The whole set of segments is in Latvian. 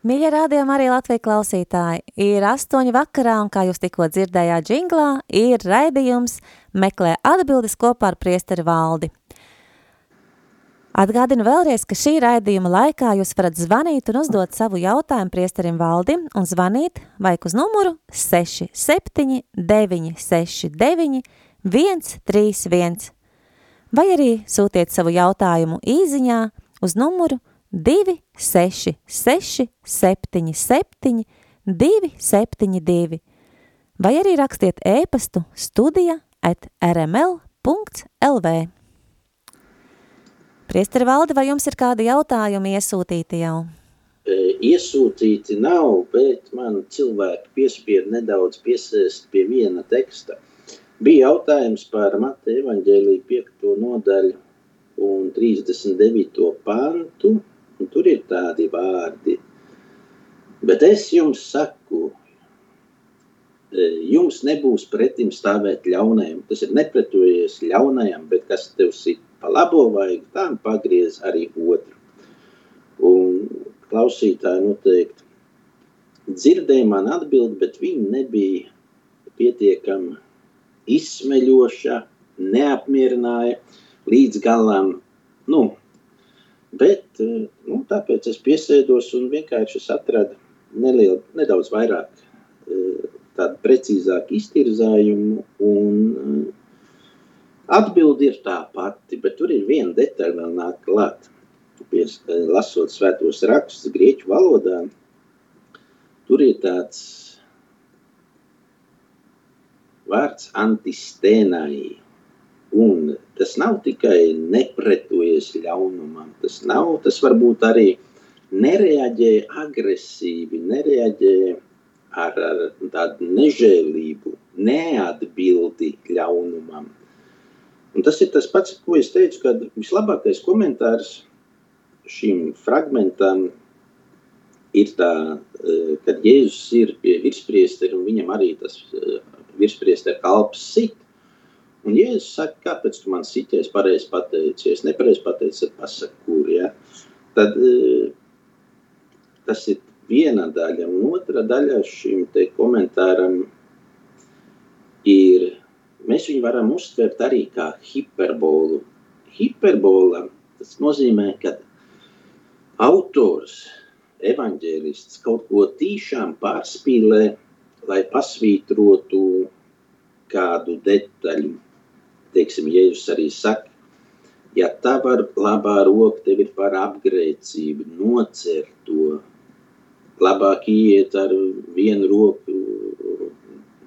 Mīļie rādījumi arī Latvijas klausītāji, ir astoņi vakarā un, kā jūs tikko dzirdējāt džinglā, ir raidījums Meklē atbildes kopā ar priesteri valdi. Atgādinu vēlreiz, ka šī raidījuma laikā jūs varat zvanīt un uzdot savu jautājumu priesterim valdim un zvanīt vajag uz numuru 67 969 131 vai arī sūtiet savu jautājumu īziņā uz numuru 266 77 272 vai arī rakstiet ēpastu studija at rml.lv. Priesteri Valdi, vai jums ir kādi jautājumi iesūtīti jau? E, iesūtīti nav, bet man cilvēki piespied nedaudz piesēst pie viena teksta. Bija jautājums par Mateja evaņģēliju 5. nodaļu un 39. pantu, Un tur ir tādi vārdi. Bet es jums saku, e, jums nebūs pretim stāvēt ļaunajam. Tas ir nepretojies ļaunajam, bet kas tev sit pa labo vajag, tam pagriez arī otru. Un klausītāji noteikti dzirdēja man atbildi, bet viņa nebija pietiekami izsmeļoša, neapmierināja līdz galam. Nu, Bet eh, nu, tāpēc es piesēdos un vienkārši atradu nelielu, nedaudz vairāk eh, tādu precīzāku iztirzājumu. Un, eh, atbildi ir tā pati, bet tur ir viena detaļa vēl nāk klāt. Pies, lasot svētos rakstus grieķu valodā, tur ir tāds vārds antistēnai. Un tas nav tikai nepretojies ļaunumam, tas nav, tas varbūt arī nereaģē agresīvi, nereaģē ar, ar tādu nežēlību, neatbildi ļaunumam. Un tas ir tas pats, ko es teicu, kad vislabākais komentārs šim fragmentam ir tā, eh, kad Jēzus ir pie virspriestera un viņam arī tas eh, virspriestera kalps sit, Un Jēzus saka, kāpēc tu man sities pareizi pateicies, nepareizi pateicies, tad pasaka, kur, ja? Tad e, tas ir viena daļa, un otra daļa šim te komentāram ir, mēs viņu varam uztvert arī kā hiperbolu. Hiperbola, tas nozīmē, ka autors, evaņģēlists kaut ko tīšām pārspīlē, lai pasvītrotu kādu detaļu teiksim, Jēzus arī saka, ja tava labā roka tev ir par apgrēcību, nocer to, labāk iet ar vienu roku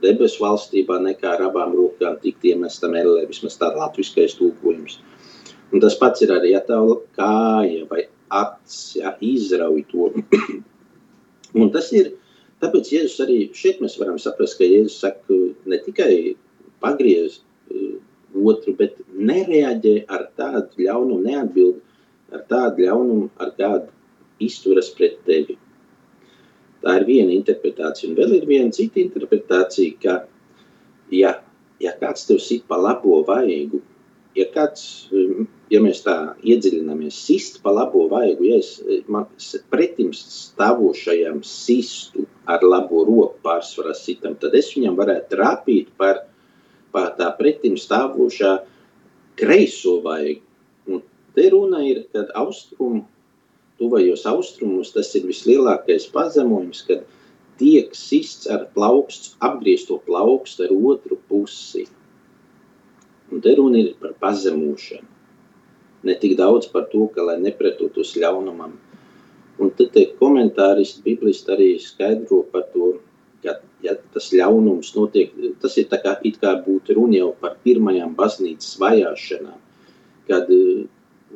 debesu valstībā nekā ar abām rokām tikt iemestam ellē, vismaz tā latviskais tulkojums. Un tas pats ir arī, ja tava kāja vai acs, ja, izrauj to. Un tas ir, tāpēc Jēzus arī šeit mēs varam saprast, ka Jēzus saka ne tikai pagriezt otru, bet nereaģē ar tādu ļaunumu, neatbild ar tādu ļaunumu, ar kādu izturas pret tevi. Tā ir viena interpretācija. Un vēl ir viena cita interpretācija, ka, ja, ja kāds tev sit pa labo vaigu, ja kāds, ja mēs tā iedziļināmies, sist pa labo vaigu, ja es man pretim stāvošajam sistu ar labo roku pārsvarā sitam, tad es viņam varētu trāpīt par tā pretim stāvošā kreiso vaigu. Un te runa ir, kad austrumu, tuvajos austrumos tas ir vislielākais pazemojums, kad tiek sists ar plaukstu, apgriezto plaukstu ar otru pusi. Un te runa ir par pazemošanu. Ne tik daudz par to, ka lai nepretotos ļaunumam. Un tad komentāristi, biblisti arī skaidro par to, ja tas ļaunums notiek, tas ir tā kā, kā būtu runa jau par pirmajām baznīcas vajāšanām, kad e,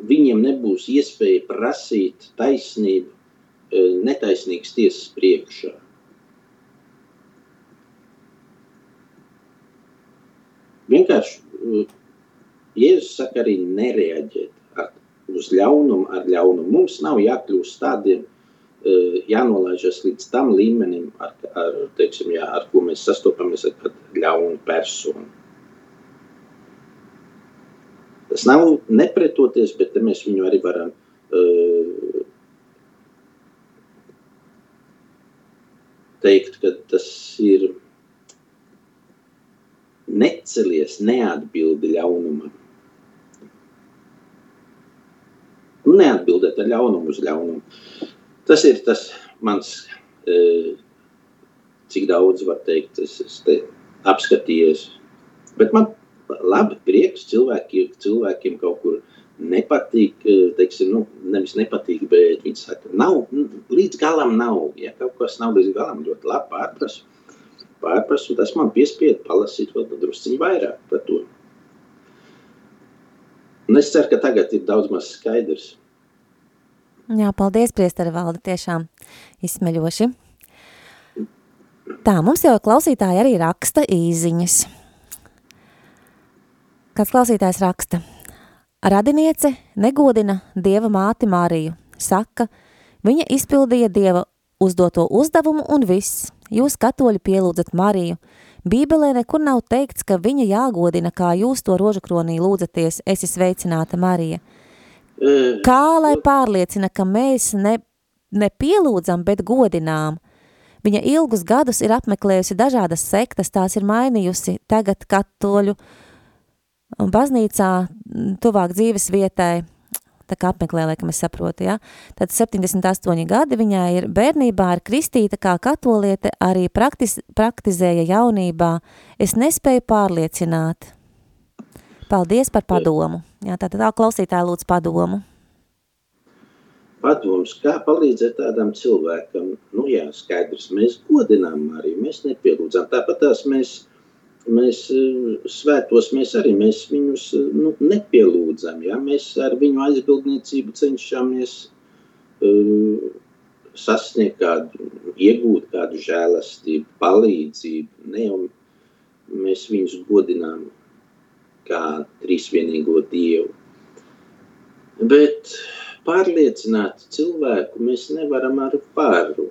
viņiem nebūs iespēja prasīt taisnību e, netaisnīgas tiesas priekšā. Vienkārši e, Jēzus saka arī nereaģēt ar, uz ļaunumu, ar ļaunumu. Mums nav jākļūst tādiem, jānolaižas līdz tam līmenim, ar, ar, teiksim, jā, ar ko mēs sastopamies ar ļaunu personu. Tas nav nepretoties, bet mēs viņu arī varam uh, teikt, ka tas ir necelies, neatbildi ļaunumam. Neatbildēt ar ļaunumu uz ļaunumu. Tas ir tas mans, e, cik daudz var teikt, es, es te apskatījies. Bet man labi prieks cilvēkiem, cilvēkiem kaut kur nepatīk, e, teiksim, nu, nevis nepatīk, bet viņi saka, nav, līdz galam nav. Ja kaut kas nav līdz galam, ļoti labi pārprasu pārprasu, tas man piespieda palasīt vēl drusciņu vairāk par to. Un es ceru, ka tagad ir daudz maz skaidrs. Jā, paldies, priestara valde, tiešām izsmeļoši. Tā, mums jau klausītāji arī raksta īziņas. Kāds klausītājs raksta? Radiniece negodina Dieva māti Mariju. Saka, viņa izpildīja Dieva uzdoto uzdevumu un viss. Jūs katoļi pielūdzat Mariju. Bībelē nekur nav teikts, ka viņa jāgodina, kā jūs to rožakronī lūdzaties, esi sveicināta Marija. Kā lai pārliecina, ka mēs ne, ne pielūdzam, bet godinām? Viņa ilgus gadus ir apmeklējusi dažādas sektas, tās ir mainījusi tagad katoļu baznīcā tuvāk dzīves vietai, tā kā apmeklē, laikam es saprotu, ja? Tad 78 gadi viņai ir bērnībā ir kristīta kā katoliete, arī praktis, praktizēja jaunībā. Es nespēju pārliecināt. Paldies par padomu. Jā, tātad tā klausītāja lūdz padomu. Padoms, kā palīdzēt tādam cilvēkam? Nu jā, skaidrs, mēs godinām arī, mēs nepielūdzām. Tāpat tās mēs mēs eh, svētos, mēs arī mēs viņus eh, nu, nepielūdzam. Ja? Mēs ar viņu aizbildniecību cenšamies uh, sasniegt kādu, iegūt kādu žēlastību, palīdzību. Ne mēs viņus godinām kā trīsvienīgo Dievu. Bet pārliecināt cilvēku mēs nevaram ar varu.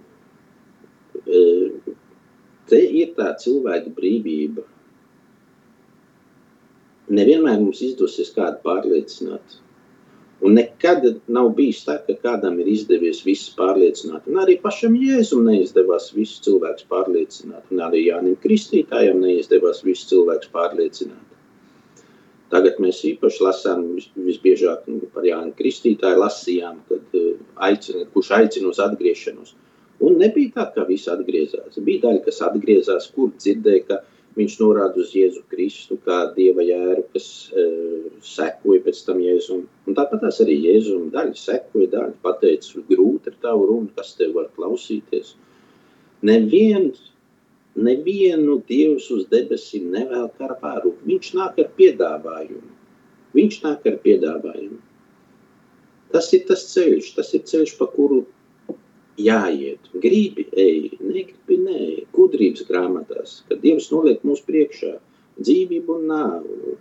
Te ir tā cilvēka brīvība nevienmēr mums izdosies kādu pārliecināt. Un nekad nav bijis tā, ka kādam ir izdevies visus pārliecināt. Un arī pašam Jēzum neizdevās visus cilvēkus pārliecināt. Un arī Jānim Kristītājam neizdevās visus cilvēkus pārliecināt. Tagad mēs īpaši lasām visbiežāk nu, par Jānu Kristītāju lasījām, kad uh, aicina, kurš aicina uz atgriešanos. Un nebija tā, ka visi atgriezās. Bija daļa, kas atgriezās, kur dzirdēja, ka Viņš norāda uz Jēzu Kristu kā dieva jēru, kas uh, sekoja pēc tam Jēzum. Un tāpat tās arī Jēzum daļa sekoja, daļa pateica, grūti ir tavu runu, kas tev var klausīties. Neviens, nevienu Dievs uz debesīm nevēl kā varu. Viņš nāk ar piedāvājumu. Viņš nāk ar piedāvājumu. Tas ir tas ceļš, tas ir ceļš, pa kuru jāiet. Gribi, ej, negribi, nē, gudrības grāmatās, kad Dievs noliek mūsu priekšā dzīvību un nāvu.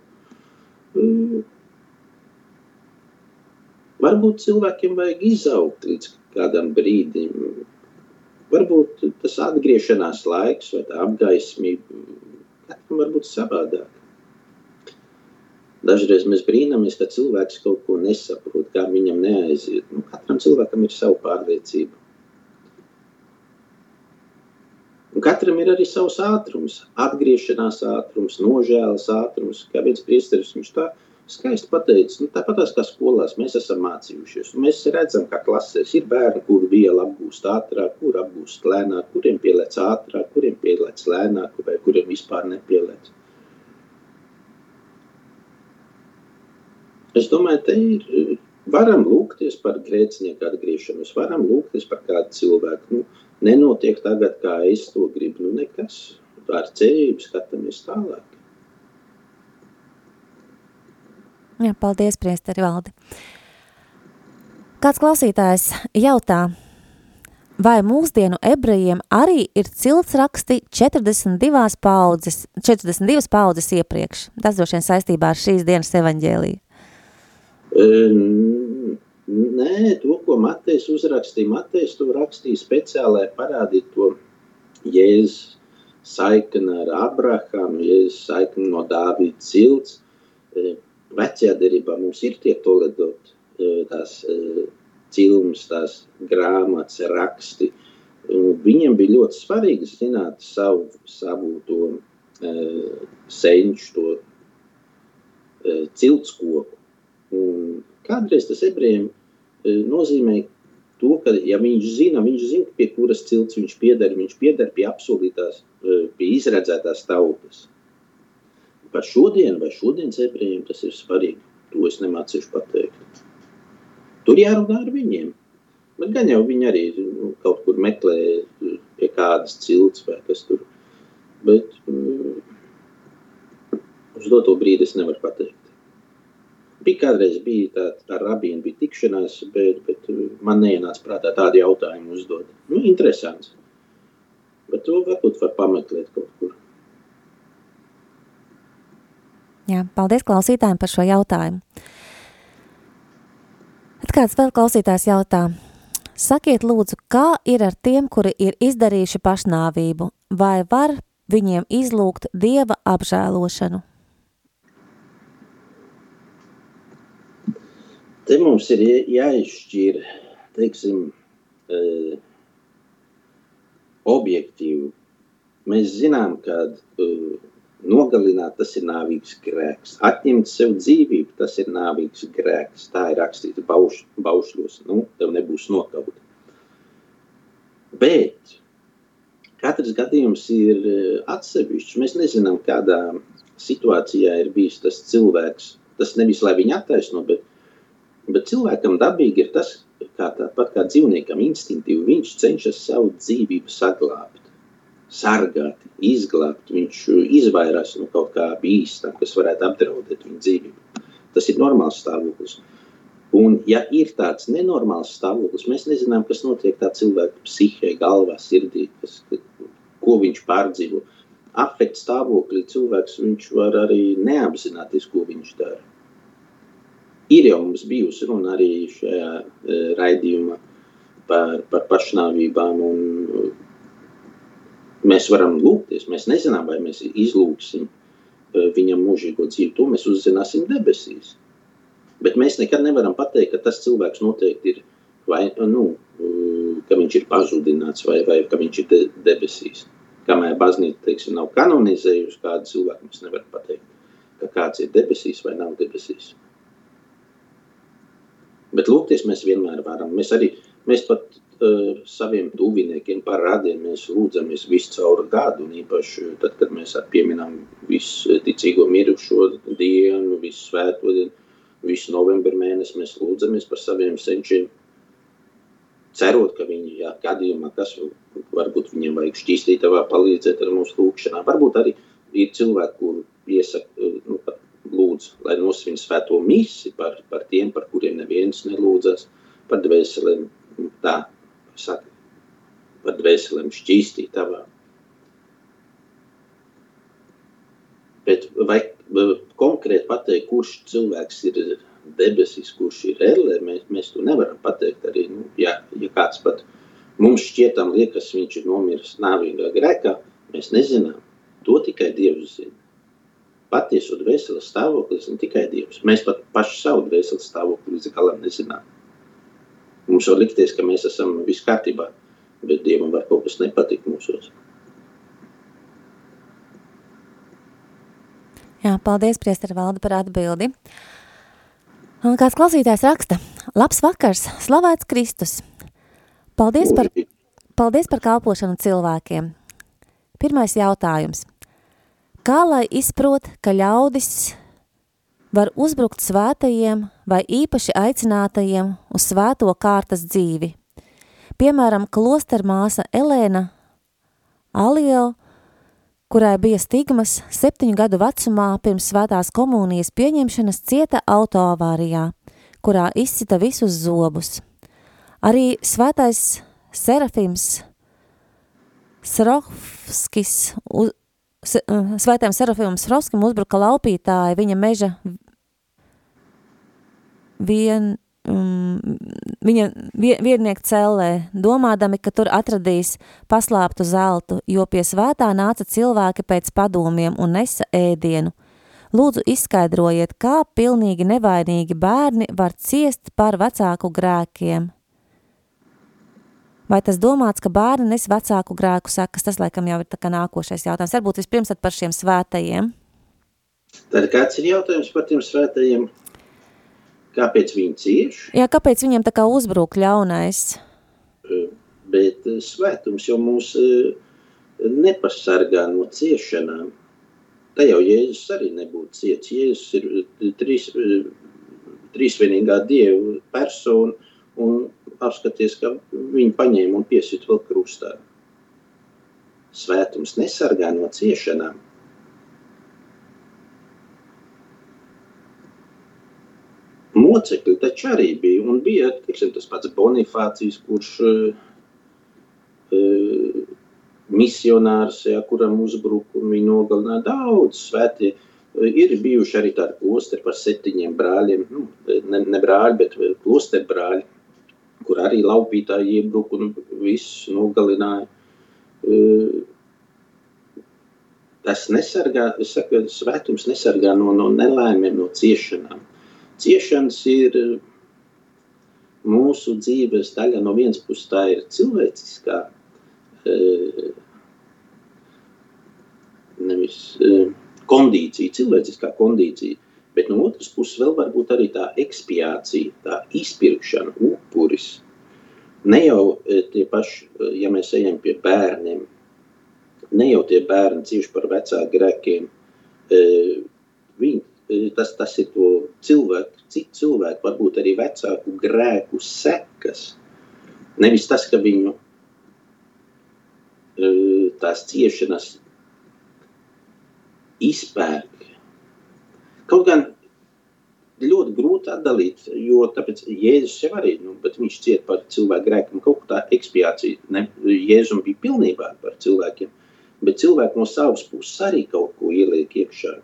Varbūt cilvēkiem vajag izaugt līdz kādam brīdim. Varbūt tas atgriešanās laiks vai tā apgaismība, katram varbūt savādāk. Dažreiz mēs brīnamies, ka cilvēks kaut ko nesaprot, kā viņam neaiziet. Nu, katram cilvēkam ir sava pārliecība. Un katram ir arī savs ātrums, atgriešanās ātrums, nožēlas ātrums. Kā viens priesteris viņš tā skaisti pateica, nu, tāpat kā skolās mēs esam mācījušies. Un mēs redzam, ka klasēs ir bērni, kuri vielu apgūst ātrāk, kur apgūst lēnāk, kuriem pielēc ātrāk, kuriem pielēc lēnāk, vai kuriem vispār nepielēc. Es domāju, te ir, varam lūgties par grēcinieku atgriešanos, varam lūgties par kādu cilvēku. Nu, nenotiek tagad, kā es to gribu. Nu, nekas. Ar cerību skatāmies tālāk. Jā, paldies, priesteri valdi. Kāds klausītājs jautā, vai mūsdienu ebrejiem arī ir ciltsraksti 42 paudzes, 42 paudzes iepriekš? Tas droši vien saistībā ar šīs dienas evaņģēliju. Um, nē, to, ko Matejs uzrakstīja, Matejs to rakstīja speciāli, lai parādītu to Jēzus saikni ar Abrahamu, Jēzus saikni no Dāvida cilts. Vecajā derībā mums ir tie toledot tās cilmes, tās grāmatas, raksti. Viņiem bija ļoti svarīgi zināt savu, savu to uh, senču, to ciltskoku. Un kādreiz tas ebrejiem nozīmē to, ka ja viņš zina, viņš zina, pie kuras cilts viņš pieder, viņš pieder pie apsolītās, uh, pie izredzētās tautas. Par šodien vai šodienas ebrejiem tas ir svarīgi. To es nemācīšu pateikt. Tur jārunā ar viņiem. Bet gan jau viņi arī nu, kaut kur meklē pie kādas cilts vai kas tur. Bet mm, uz doto brīdi es nevaru pateikt. Bija kādreiz bija tā, tā rabīna, bija tikšanās, bet, bet man neienāca prātā tādu jautājumu uzdot. Nu, interesants. Bet to varbūt var pameklēt kaut kur. Jā, paldies klausītājiem par šo jautājumu. Bet kāds vēl klausītājs jautā, sakiet lūdzu, kā ir ar tiem, kuri ir izdarījuši pašnāvību, vai var viņiem izlūgt dieva apžēlošanu? Te mums ir jāizšķir, teiksim, uh, objektīvi. Mēs zinām, ka uh, Nogalināt tas ir nāvīgs grēks. Atņemt sev dzīvību, tas ir nāvīgs grēks. Tā ir rakstīts bauš, baušļos. Nu, tev nebūs nokauta. Bet katrs gadījums ir eh, atsevišķs. Mēs nezinām, kādā situācijā ir bijis tas cilvēks. Tas nevis, lai viņu attaisno, bet, bet cilvēkam dabīgi ir tas, kā tāpat kā dzīvniekam instinktīvi, viņš cenšas savu dzīvību saglābt sargāt, izglābt. Viņš izvairās no kaut kā bīstama, kas varētu apdraudēt viņa dzīvību. Tas ir normāls stāvoklis. Un, ja ir tāds nenormāls stāvoklis, mēs nezinām, kas notiek tā cilvēka psihē, galvā, sirdī, kas, ko viņš pārdzīvo. Afekta stāvoklī cilvēks viņš var arī neapzināties, ko viņš dara. Ir jau mums bijusi runa arī šajā e, raidījumā par, par pašnāvībām un Mēs varam lūgties, mēs nezinām, vai mēs izlūgsim eh, viņam mūžīgo dzīvi. To mēs uzzināsim debesīs. Bet mēs nekad nevaram pateikt, ka tas cilvēks noteikti ir vai nu, eh, ka viņš ir pazudināts vai, vai ka viņš ir de debesīs. Kamēr baznīca teiksim, nav kanonizējusi kādu cilvēku, mēs nevaram pateikt, ka kāds ir debesīs vai nav debesīs. Bet lūgties mēs vienmēr varam. Mēs arī mēs pat uh, saviem tuviniekiem par radiem mēs lūdzamies visu cauru gadu, un īpaši tad, kad mēs pieminam visu ticīgo mirušo dienu, visu svēto dienu, visu novembra mēnesi, mēs lūdzamies par saviem senčiem, cerot, ka viņi, jā, gadījumā, kas varbūt viņiem vajag šķīstītavā palīdzēt ar mūsu lūkšanā. Varbūt arī ir cilvēki, kur iesaka, nu, pat lūdz, lai nosvin svēto misi par, par tiem, par kuriem neviens nelūdzas, par dvēselēm tā saka, par dvēselēm šķīstītavā. Bet vai konkrēti pateikt, kurš cilvēks ir debesis, kurš ir ellē, mēs, mēs to nevaram pateikt arī, nu, ja, ja kāds pat mums šķietam liekas, viņš ir nomiris nāvīgā grēkā, mēs nezinām. To tikai Dievs zina. Patiesu dvēseles stāvoklis un tikai Dievs. Mēs pat paši savu dvēseles stāvokli līdz galam nezinām. Mums var likties, ka mēs esam viss kārtībā, bet Dievam var kaut kas nepatikt mūsos. Jā, paldies, priestara valde, par atbildi. Un kāds klausītājs raksta, labs vakars, slavēts Kristus. Paldies par, paldies par kalpošanu cilvēkiem. Pirmais jautājums. Kā lai izprot, ka ļaudis var uzbrukt svētajiem vai īpaši aicinātajiem uz svēto kārtas dzīvi. Piemēram, klostermāsa Elēna Alio, kurai bija stigmas septiņu gadu vecumā pirms svētās komunijas pieņemšanas cieta autoavārijā, kurā izcita visus zobus. Arī svētais Serafims Srofskis, uz, svētēm Serafimam Srofskim uzbruka laupītāji viņa meža vien, um, viņa viernieku cellē, domādami, ka tur atradīs paslāptu zeltu, jo pie svētā nāca cilvēki pēc padomiem un nesa ēdienu. Lūdzu izskaidrojiet, kā pilnīgi nevainīgi bērni var ciest par vecāku grēkiem. Vai tas domāts, ka bērni nes vecāku grēku sekas? Tas, laikam, jau ir tā kā nākošais jautājums. Varbūt vispirms par šiem svētajiem. Tad kāds ir jautājums par tiem svētajiem? Kāpēc viņi cieš? Jā, kāpēc viņiem tā kā uzbruk ļaunais? Bet svētums jau mūs nepasargā no ciešanām. Tā jau Jēzus arī nebūtu ciets. Jēzus ir trīs, trīsvienīgā Dieva persona un apskaties, ka viņi paņēma un piesita vēl krustā. Svētums nesargā no ciešanām. Mocekļi taču arī bija, un bija tiksim, tas pats Bonifācijas, kurš uh, misionārs, ja, kuram viņa nogalināja daudz svētie. Uh, ir bijuši arī tādi klosteri par septiņiem brāļiem, nu, ne, ne brāļi, bet klosteru brāļi, kur arī laupītāji iebruka un visus nogalināja. Tas nesargā, es saku, svētums nesargā no, no nelēmiem, no ciešanām. Ciešanas ir mūsu dzīves daļa. No vienas puses tā ir cilvēciskā, nevis kondīcija, cilvēciskā kondīcija, Bet no otras puses, vēl var būt arī tā ekspiācija, tā izpirkšana, upuris. Ne jau e, tie paši, e, ja mēs ejam pie bērniem, ne jau tie bērni cieši par vecāku grēkiem. E, viņi, tas, tas ir to cilvēku, citu cilvēku, varbūt arī vecāku grēku sekas. Nevis tas, ka viņu tās ciešanas izpērk Kaut gan ļoti grūti atdalīt, jo tāpēc Jēzus jau arī, nu, bet viņš ciet par cilvēku grēkiem, kaut kā tā ekspiācija, ne, Jēzum bija pilnībā par cilvēkiem, bet cilvēki no savas puses arī kaut ko ieliek iekšā.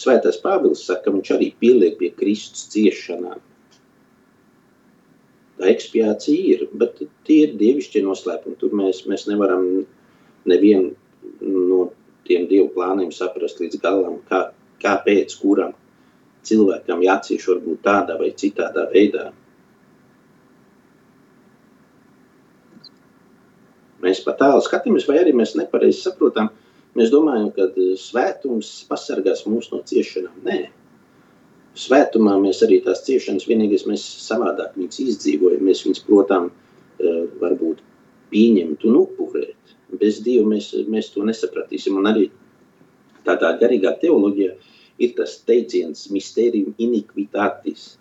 Svētais Pāvils saka, ka viņš arī pieliek pie Kristus ciešanām. Tā ekspiācija ir, bet tie ir dievišķie noslēpumi. Tur mēs, mēs nevaram nevienu no tiem dievu plāniem saprast līdz galam, kā, kāpēc kuram cilvēkam jācieš varbūt tādā vai citādā veidā. Mēs pat tālu skatāmies, vai arī mēs nepareizi saprotam. Mēs domājam, ka svētums pasargās mūs no ciešanām. Nē, svētumā mēs arī tās ciešanas vienīgais mēs savādāk viņas izdzīvojam. Mēs viņas, protams, eh, varbūt pieņemt un upurēt. Bez Dieva mēs, mēs to nesapratīsim. Un arī tādā garīgā teoloģijā ir tas teiciens mysterium iniquitātis,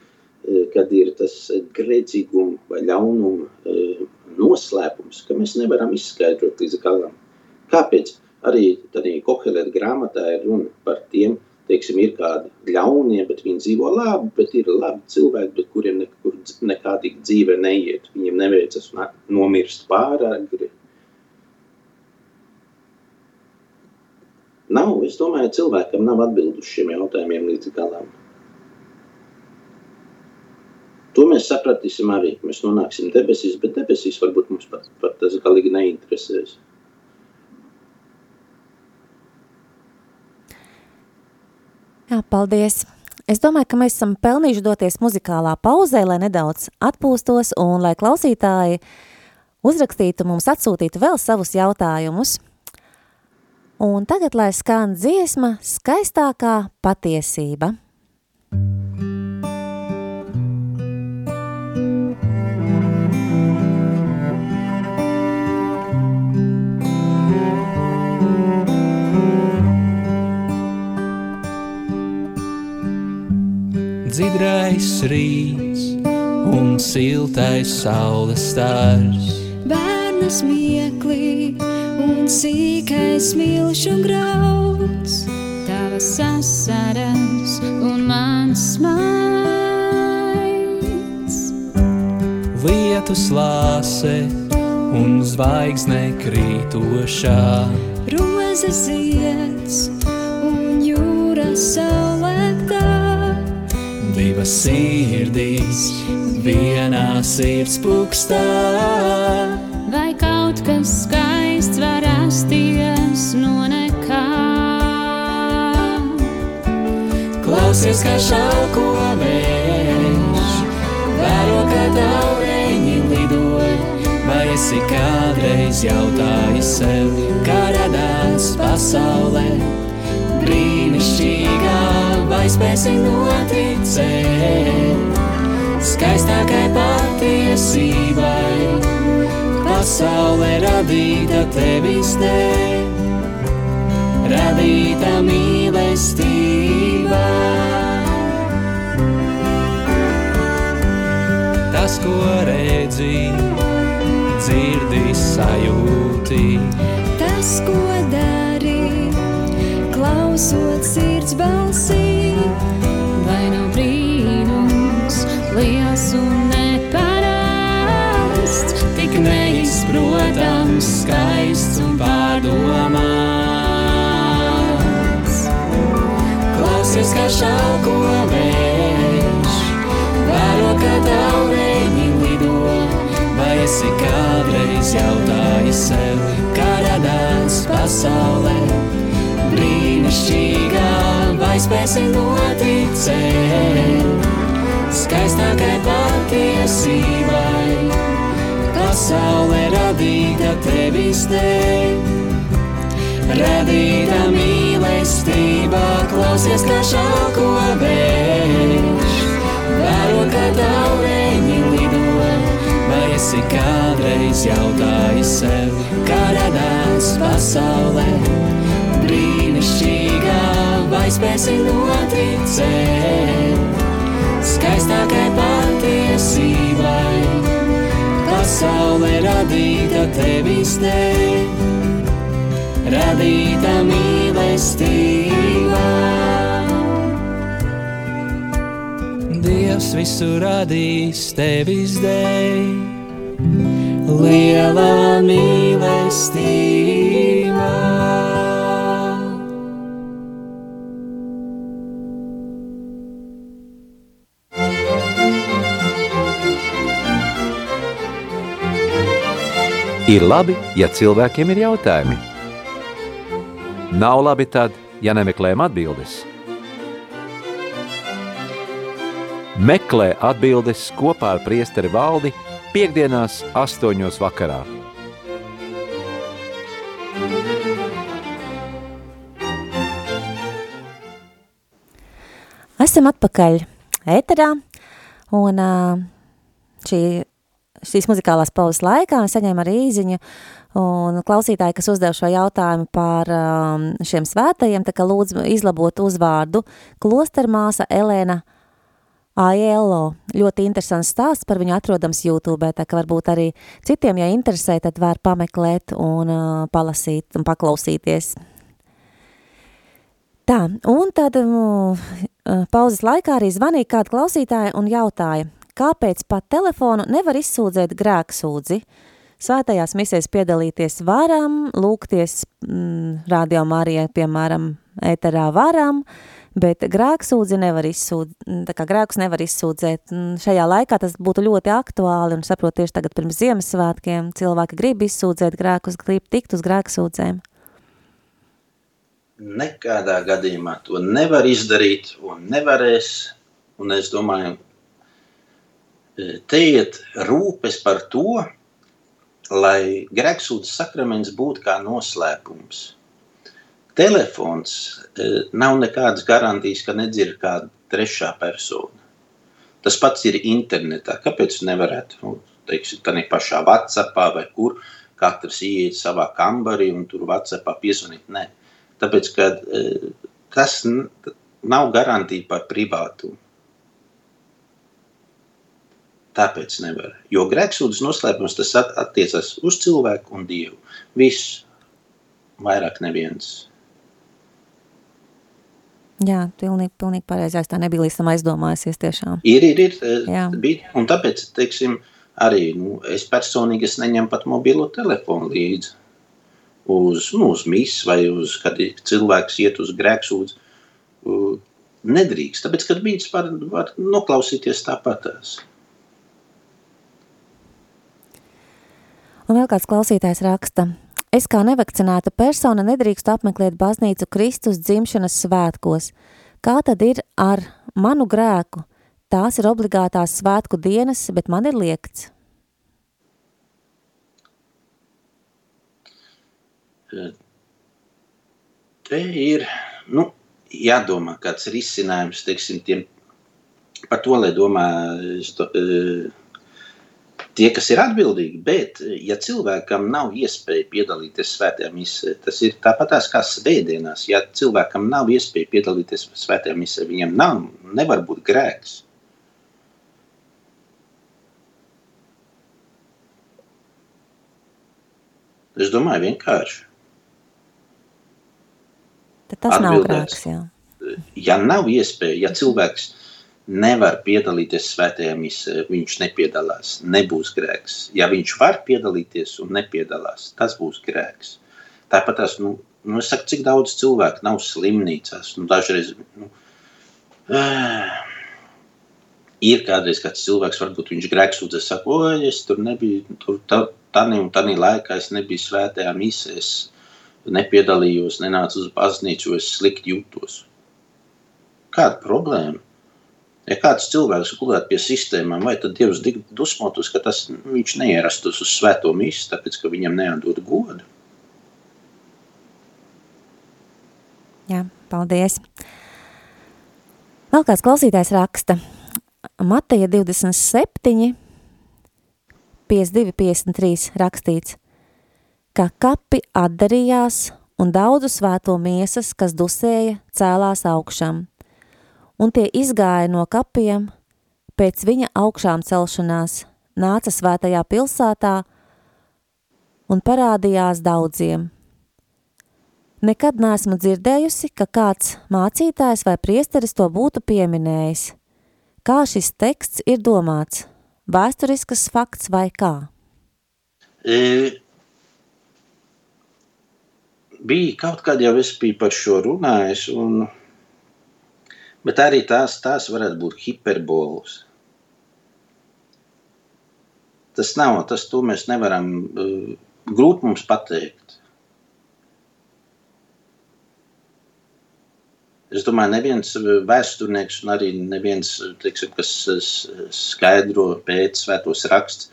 eh, kad ir tas grēcīguma vai ļaunuma eh, noslēpums, ka mēs nevaram izskaidrot līdz galam. Kāpēc? Arī tādā Kohelēta grāmatā ir runa par tiem, teiksim, ir kādi ļaunie, bet viņi dzīvo labi, bet ir labi cilvēki, bet kuriem nekur nekādīgi dzīve neiet. Viņiem neveicas nomirst pārāk, Nav, es domāju, cilvēkam nav atbildu uz šiem jautājumiem līdz galam. To mēs sapratīsim arī. Mēs nonāksim debesīs, bet debesīs varbūt mums pat, pat tas galīgi neinteresēs. Jā, paldies! Es domāju, ka mēs esam pelnījuši doties muzikālā pauzē, lai nedaudz atpūstos un lai klausītāji uzrakstītu mums, atsūtītu vēl savus jautājumus. Un tagad, lai skan dziesma, skaistākā patiesība. Dzidrais rīts un siltais saules stars. Bērnas mieklī un sīkais milšu grauds, tavas asaras un mans maids. Lietu slāse un zvaigzne krītošā. Roze zieds un jūra saulēktā. Divas sirdīs vienā sirds pukstā. Vai kaut kas skaists Klausies, kā šauko vējš, vēro, kā taureņi lido. Vai esi kādreiz jautājis sev, kā radās pasaulē? Brīnišķīgā, vai spēsi noticēt skaistākai patiesībai? Pasaulē radīta tevis dēļ, radīta mīlestībā. Tas, ko redzi, dzirdi, sajūti, Tas, ko dari, klausot sirds balsī, vai nav brīnums liels un neparasts, tik neizprotams, skaists un pārdomāts. Klausies, kā šauko esi kādreiz jautājis sev, kā radās pasaulē? Brīnišķīgā, vai spēsi noticēt, skaistākai patiesībai? Pasaulē radīta tevis dēļ, radīta mīlestībā, klausies, kā šauko vējš, vēro, kā vai esi kādreiz jautājis sev, kā radās pasaulē, brīnišķīgā, vai spēsi noticēt, skaistākai patiesībai, pasaulē radīta tevis dēļ, radīta mīlestībā. Dievs visu radīs tevis dēļ, liela mīlestība. Ir labi, ja cilvēkiem ir jautājumi. Nav labi tad, ja nemeklējam atbildes. Meklē atbildes kopā ar priesteri valdi piekdienās astoņos vakarā. Esam atpakaļ ēterā, un šī, šīs muzikālās pauzes laikā mēs saņēmām arī īziņu, un klausītāji, kas uzdev šo jautājumu par um, šiem svētajiem, tā kā lūdzu izlabot uzvārdu klostermāsa Elēna Aiello. Ļoti interesants stāsts par viņu atrodams YouTube, tā ka varbūt arī citiem, ja interesē, tad var pameklēt un uh, palasīt un paklausīties. Tā, un tad um, pauzes laikā arī zvanīja kāda klausītāja un jautāja, kāpēc pa telefonu nevar izsūdzēt grēksūdzi? Svētajās misēs piedalīties varam, lūgties mm, radio Marijai, piemēram, ēterā varam, bet grēksūdzi nevar izsūd, tā kā grēkus nevar izsūdzēt. Šajā laikā tas būtu ļoti aktuāli un saprot tieši tagad pirms Ziemassvētkiem cilvēki grib izsūdzēt grēkus, grib tikt uz grēksūdzēm. nekādā gadījumā to nevar izdarīt un nevarēs. Un es domāju, e, te iet rūpes par to, lai grēksūdzes sakraments būtu kā noslēpums. Telefons e, nav nekādas garantijas, ka nedzird kāda trešā persona. Tas pats ir internetā. Kāpēc nevarētu, nu, teiksim, tādā pašā WhatsAppā vai kur katrs ieiet savā kambarī un tur WhatsAppā piezvanīt? Nē. Tāpēc, ka e, tas nav garantija par privātumu. Tāpēc nevar. Jo grēksūdzes noslēpums tas at- attiecas uz cilvēku un dievu. Viss, vairāk neviens. Jā, pilnīgi, pilnīgi pareizais, tā nebija līdz tam aizdomājusies tiešām. Ir, ir, ir. e, Jā. Bija, un tāpēc, teiksim, arī nu, es personīgi es neņemu pat mobilo telefonu līdzi uz, nu, uz misu vai uz, kad cilvēks iet uz grēksūdzi. Nedrīkst, tāpēc, ka viņas var, var noklausīties tāpatās. Un vēl kāds klausītājs raksta, Es kā nevakcinēta persona nedrīkstu apmeklēt baznīcu Kristus dzimšanas svētkos. Kā tad ir ar manu grēku? Tās ir obligātās svētku dienas, bet man ir liekts. Te ir nu, jādomā, kāds risinājums teiksim, tiem, par to, lai domā tie, kas ir atbildīgi, bet, ja cilvēkam nav iespēja piedalīties svētajā misē, tas ir tāpatās kā svētdienās. Ja cilvēkam nav iespēja piedalīties svētajā misē, viņam nav, nevar būt grēks. Es domāju, vienkārši. Tad tas Atbildēs. nav grēks, jā. Ja nav iespēja, ja cilvēks nevar piedalīties svētajā misē, viņš nepiedalās, nebūs grēks. Ja viņš var piedalīties un nepiedalās, tas būs grēks. Tāpat tās, nu, nu es saku, cik daudz cilvēku nav slimnīcās, nu, dažreiz, nu, uh, ir kādreiz kāds cilvēks, varbūt viņš grēksūdzes saka, oi, es tur nebiju, tur tā, tani un tani laikā es nebiju svētajā misē, es nepiedalījos, nenācu uz baznīcu, es slikti jūtos. Kāda problēma? Ja kāds cilvēks gulētu pie sistēmām, vai tad Dievs dusmotos, ka tas, viņš neierastos uz svēto misi, tāpēc, ka viņam neatdod godu? Jā, paldies. Vēl kāds klausītājs raksta. Mateja 27, 52, 53 rakstīts, ka kapi atdarījās un daudzu svēto miesas, kas dusēja, cēlās augšām – un tie izgāja no kapiem pēc viņa augšām celšanās, nāca svētajā pilsētā un parādījās daudziem. Nekad neesmu dzirdējusi, ka kāds mācītājs vai priesteris to būtu pieminējis. Kā šis teksts ir domāts? Vēsturiskas fakts vai kā? E, bija kaut kad jau es biju par šo runājis, un Bet arī tās, tās varētu būt hiperbolas. Tas nav, tas to mēs nevaram, uh, grūti mums pateikt. Es domāju, neviens vēsturnieks un arī neviens, teiksim, kas skaidro pēc svētos raksts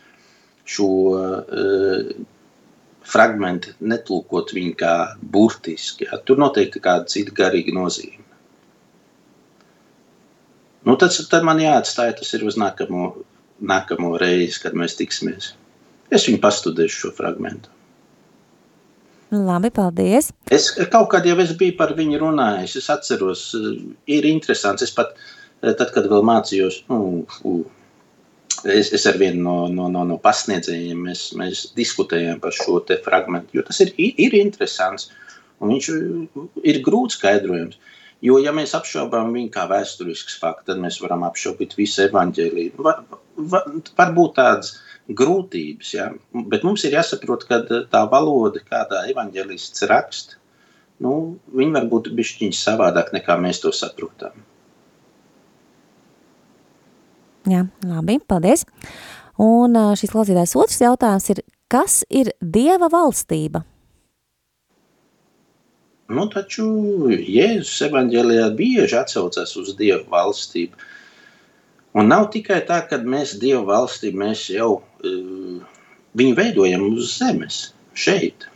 šo uh, fragmentu netulkot viņu kā burtiski. Ja? Tur noteikti kāda cita garīga nozīme. Nu, tas tad man jāatstāj, tas ir uz nākamo, nākamo reizi, kad mēs tiksimies. Es viņu pastudēšu šo fragmentu. Labi, paldies. Es kaut kad jau es biju par viņu runājis. Es atceros, ir interesants. Es pat, tad, kad vēl mācījos, nu, es, es ar vienu no, no, no, no pasniedzējiem, mēs, mēs diskutējām par šo te fragmentu, jo tas ir, ir interesants un viņš ir grūts skaidrojums. Jo, ja mēs apšaubām viņu kā vēsturisks fakts, tad mēs varam apšaubīt visu evaņģēlīju. Va, va, varbūt tādas grūtības, ja? bet mums ir jāsaprot, ka tā valoda, kādā evaņģēlists raksta, nu, viņi var būt bišķiņš savādāk nekā mēs to saprotam. Jā, labi, paldies. Un šis klausītājs otrs jautājums ir, kas ir Dieva valstība? Nu, taču Jēzus evanģēlijā bieži atsaucas uz Dievu valstību. Un nav tikai tā, ka mēs Dievu valstību mēs jau uh, viņu veidojam uz zemes, šeit.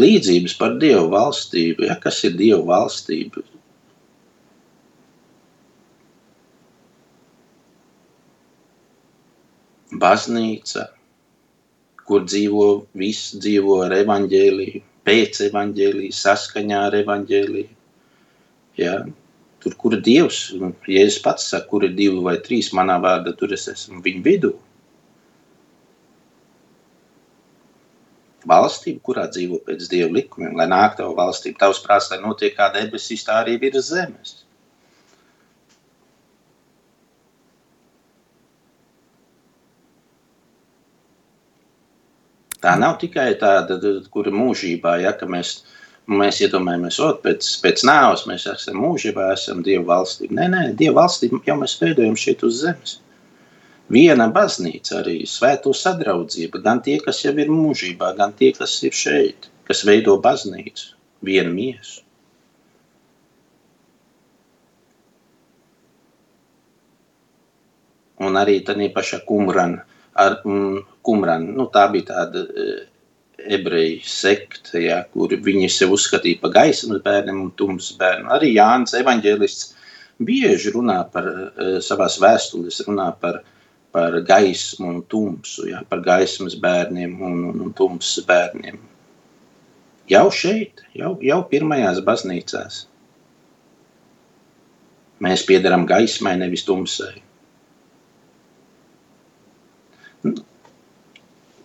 Līdzības par Dievu valstību. Ja, kas ir Dievu valstība? Baznīca, kur dzīvo viss dzīvo ar evaņģēliju, pēc evaņģēlija, saskaņā ar evaņģēliju. Ja? Tur, kur ir Dievs, ja es pats saku, kur ir divi vai trīs manā vārdā, tur es esmu viņu vidū. Valstība, kurā dzīvo pēc Dieva likumiem, lai nāk tava valstība, tavs prāts, lai notiek kā debesīs, tā arī virs zemes. Tā nav tikai tāda, kura mūžībā, ja, mēs, mēs iedomājamies, ka pēc, pēc nāves mēs esam mūžībā, esam Dieva valstība. Nē, nē, Dieva valstība jau mēs veidojam šeit uz zemes. Viena baznīca arī svēto sadraudzība, gan tie, kas jau ir mūžībā, gan tie, kas ir šeit, kas veido baznīcu, vienu miesu. Un arī tādā pašā kumrana ar um, Kumranu. Nu, tā bija tāda uh, ebreju sekta, ja, kur viņi sev uzskatīja par gaismas bērniem un tumsas bērniem. Arī Jānis Evanģēlists bieži runā par uh, savās vēstulēs, runā par, par gaismu un tumsu, ja, par gaismas bērniem un, un, un tumsas bērniem. Jau šeit, jau, jau pirmajās baznīcās. Mēs piedarām gaismai, nevis tumsai.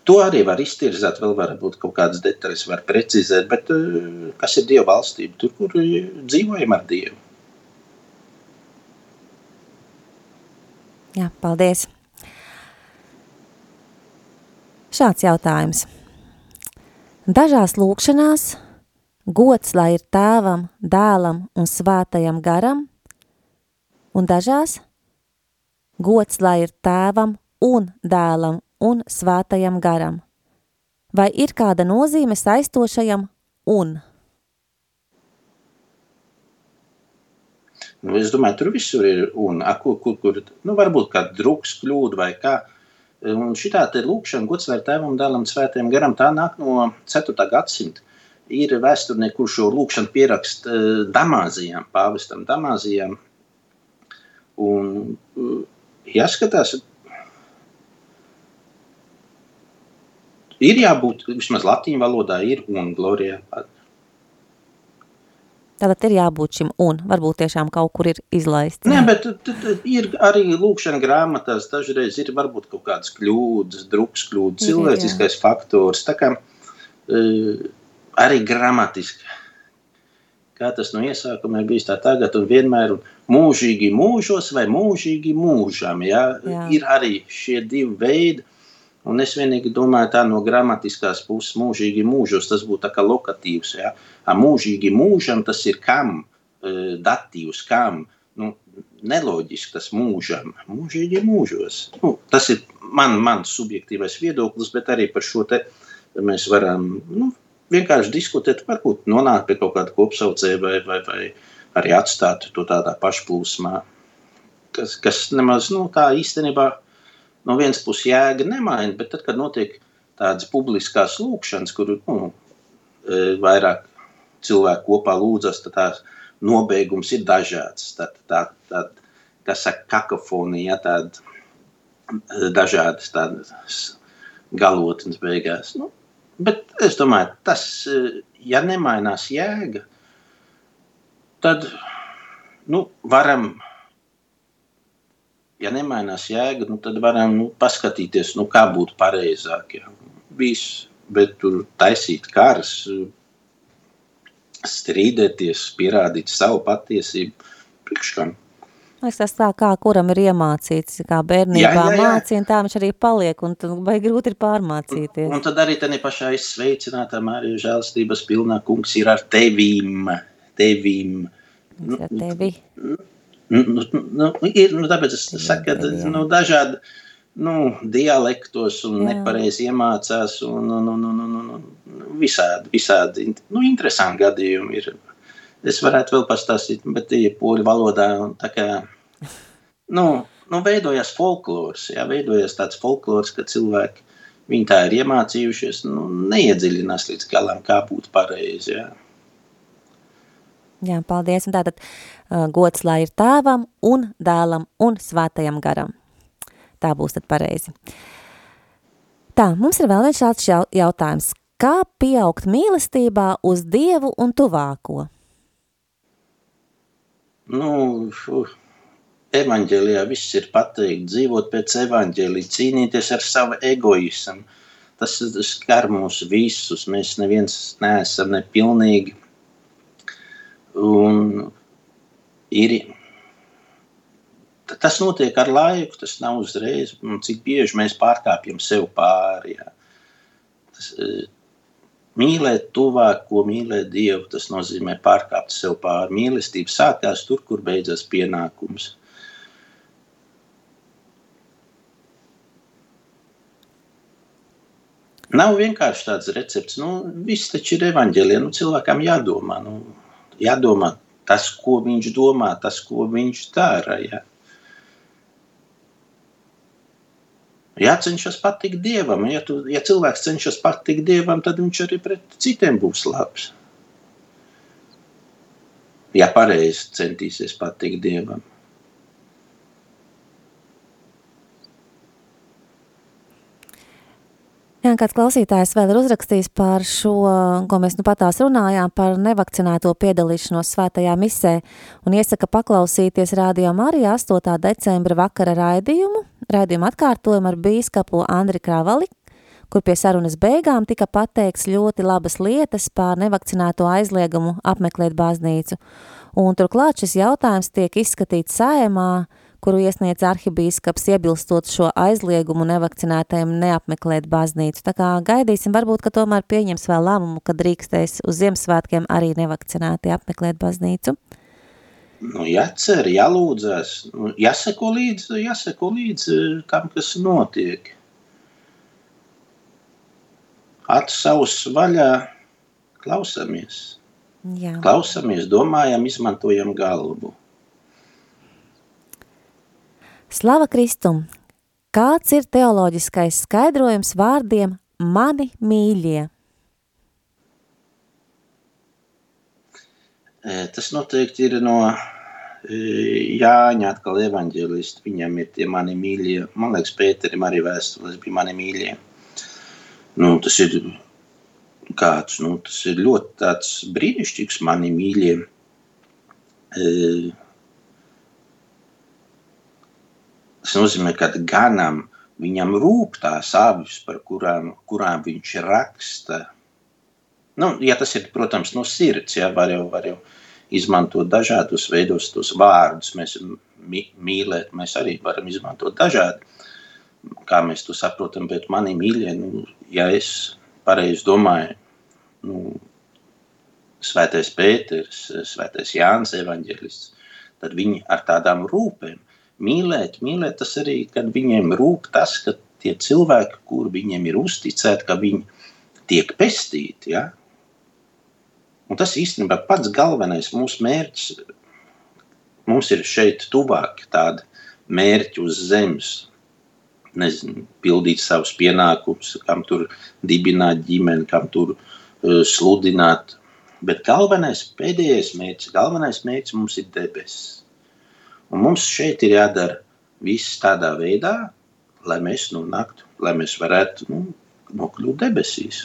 To arī var iztirzēt, vēl varbūt kaut kādas detaļas var precizēt, bet eh, kas ir Dieva valstība? Tur, kur dzīvojam ar Dievu. Jā, paldies. Šāds jautājums. Dažās lūkšanās gods lai ir tēvam, dēlam un svētajam garam, un dažās gods lai ir tēvam un dēlam un svētajam garam. Vai ir kāda nozīme saistošajam un? Nu, es domāju, tur visur ir un, a, kur, kur, kur nu, varbūt kāda druks kļūda vai kā. Un šitā te lūkšana gods vai tēvam dēlam svētajam garam, tā nāk no 4. gadsimta. Ir vēsturnieki, kurš šo lūkšanu pierakst uh, Damāzijām, pāvestam Damāzijām. Un uh, jāskatās, Ir jābūt vismaz latīņu valodā, ir un glorijā. Tātad ir jābūt šim un, varbūt tiešām kaut kur ir izlaists. Nē, bet ir arī lūkšana grāmatās, dažreiz ir varbūt kaut kādas kļūdas, druks kļūdas, cilvēciskais faktors, tā kā uh, arī gramatiski. Kā tas no iesākuma ir bijis tā tagad un vienmēr un mūžīgi mūžos vai mūžīgi mūžam, ja? Jā. Ir arī šie divi veidi, Un es vienīgi domāju, tā no gramatiskās puses, mūžīgi mūžos, tas būtu kā lokatīvs. Ja? Mūžīgi mūžam tas ir kam, e, datīvs, kam. Nu, neloģiski tas mūžam, mūžīgi mūžos. Nu, tas ir man, mans subjektīvais viedoklis, bet arī par šo te mēs varam nu, vienkārši diskutēt, varbūt nonākt pie kaut kāda kopsaucēja vai, vai, vai arī atstāt to tādā pašplūsmā, kas, kas nemaz nu, tā īstenībā no vienas puses jēga nemaina, bet tad, kad notiek tādas publiskās lūkšanas, kur nu, e, vairāk cilvēku kopā lūdzas, tad tās nobeigums ir dažāds. Tad, tā, tā, kas saka, kakofonija, tāda e, dažādas tādas galotnes beigās. Nu, bet es domāju, tas, e, ja nemainās jēga, tad nu, varam ja nemainās jēga, nu, tad varam nu, paskatīties, nu, kā būtu pareizāk. Ja. Viss, bet tur taisīt kārs, strīdēties, pierādīt savu patiesību. Priekškam. Es tas tā kā kuram ir iemācīts, kā bērnībā mācīja, tā viņš arī paliek, un tad vai grūti ir pārmācīties. Un, un tad arī tādā pašā izsveicinātā Mārija žēlstības pilnā kungs ir ar tevīm, tevīm. Nu, tevi. Nu, Nu, nu, nu, ir, nu, tāpēc es saku, ka nu, dažādi nu, dialektos un nepareizi iemācās. Un, un, un, un, un, un, visādi, visādi nu, interesanti gadījumi ir. Es varētu vēl pastāstīt, bet tie ir poļu valodā. Tā kā, nu, nu, veidojas folklors, jā, veidojas tāds folklors, ka cilvēki viņi tā ir iemācījušies, nu, neiedziļinās līdz galam, kā būtu pareizi. Jā. Jā, paldies. Un tātad gods lai ir tēvam un dēlam un svētajam garam. Tā būs tad pareizi. Tā, mums ir vēl viens šāds jautājums. Kā pieaugt mīlestībā uz Dievu un tuvāko? Nu, evaņģēlijā viss ir pateikt, dzīvot pēc evaņģēlija, cīnīties ar savu egoismu. Tas skar mūs visus, mēs neviens neesam nepilnīgi Un ir, tas notiek ar laiku, tas nav uzreiz. Cik bieži mēs pārkāpjam sev pāri. Jā. tas, e, mīlēt tuvāko, mīlēt Dievu, tas nozīmē pārkāpt sev pāri. Mīlestība sākās tur, kur beidzas pienākums. Nav vienkārši tāds recepts. Nu, viss taču ir evaņģēlija. Nu, cilvēkam jādomā. Nu, jādomā tas, ko viņš domā, tas, ko viņš dara. Ja. Jācenšas patikt dievam. Ja, tu, ja cilvēks cenšas patikt dievam, tad viņš arī pret citiem būs labs. Ja pareizi centīsies patikt dievam. Jā, kāds klausītājs vēl ir uzrakstījis par šo, ko mēs nu patās runājām, par nevakcinēto piedalīšanos svētajā misē un iesaka paklausīties rādio Marija 8. decembra vakara raidījumu, raidījumu atkārtojumu ar bīskapu Andri Kravali, kur pie sarunas beigām tika pateikts ļoti labas lietas pār nevakcinēto aizliegumu apmeklēt baznīcu. Un turklāt šis jautājums tiek izskatīts sājumā, kuru iesniedz arhibīskaps iebilstot šo aizliegumu nevakcinētajiem neapmeklēt baznīcu. Tā kā gaidīsim, varbūt, ka tomēr pieņems vēl lēmumu, ka drīkstēs uz Ziemassvētkiem arī nevakcinēti apmeklēt baznīcu. Nu, jācer, jālūdzas, nu, jāseko līdzi, jāseko līdzi tam, kas notiek. Savus vaļā, klausamies. Jā. Klausamies, domājam, izmantojam galvu. Slava Kristum! Kāds ir teoloģiskais skaidrojums vārdiem mani mīļie? Tas noteikti ir no Jāņa atkal evaņģēlisti. Viņam ir tie mani mīļie. Man liekas, Pēterim arī vēstules bija mani mīļie. Nu, tas ir kāds, nu, tas ir ļoti tāds brīnišķīgs mani mīļie. Tas nozīmē, ka ganam viņam rūp tās avis, par kurām, kurām viņš raksta. Nu, ja tas ir, protams, no sirds, ja, var, jau, var jau izmantot dažādus veidos tos vārdus. Mēs mīlēt, mēs arī varam izmantot dažādi, kā mēs to saprotam, bet mani mīļie, nu, ja es pareizi domāju, nu, svētais Pēters, svētais Jānis evaņģelists, tad viņi ar tādām rūpēm mīlēt, mīlēt tas arī, kad viņiem rūp tas, ka tie cilvēki, kur viņiem ir uzticēti, ka viņi tiek pestīti. Ja? Un tas īstenībā pats galvenais mūsu mērķis. Mums ir šeit tuvāk tādi mērķi uz zemes, nezinu, pildīt savus pienākumus, kam tur dibināt ģimeni, kam tur uh, sludināt. Bet galvenais, pēdējais mērķis, galvenais mērķis mums ir debesis. Un mums šeit ir jādara viss tādā veidā, lai mēs nonāktu, lai mēs varētu nu, nokļūt debesīs.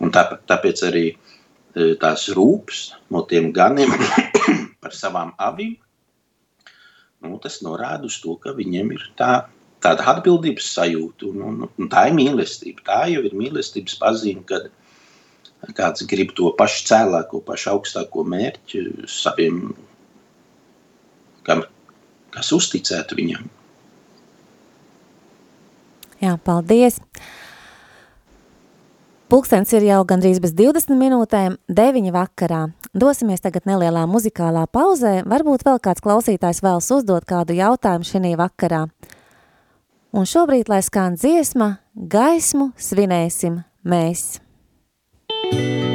Un tā, tāpēc arī e, tās rūpes no tiem ganiem par savām avīm, nu, tas norāda uz to, ka viņiem ir tā, tāda atbildības sajūta. Un, un, un tā ir mīlestība. Tā jau ir mīlestības pazīme, kad kāds grib to pašu cēlāko, pašu augstāko mērķi saviem kas uzticētu viņam. Jā, paldies! Pulkstens ir jau gandrīz bez 20 minūtēm, 9 vakarā. Dosimies tagad nelielā muzikālā pauzē, varbūt vēl kāds klausītājs vēlas uzdot kādu jautājumu šī vakarā. Un šobrīd, lai skan dziesma, gaismu svinēsim mēs. Thank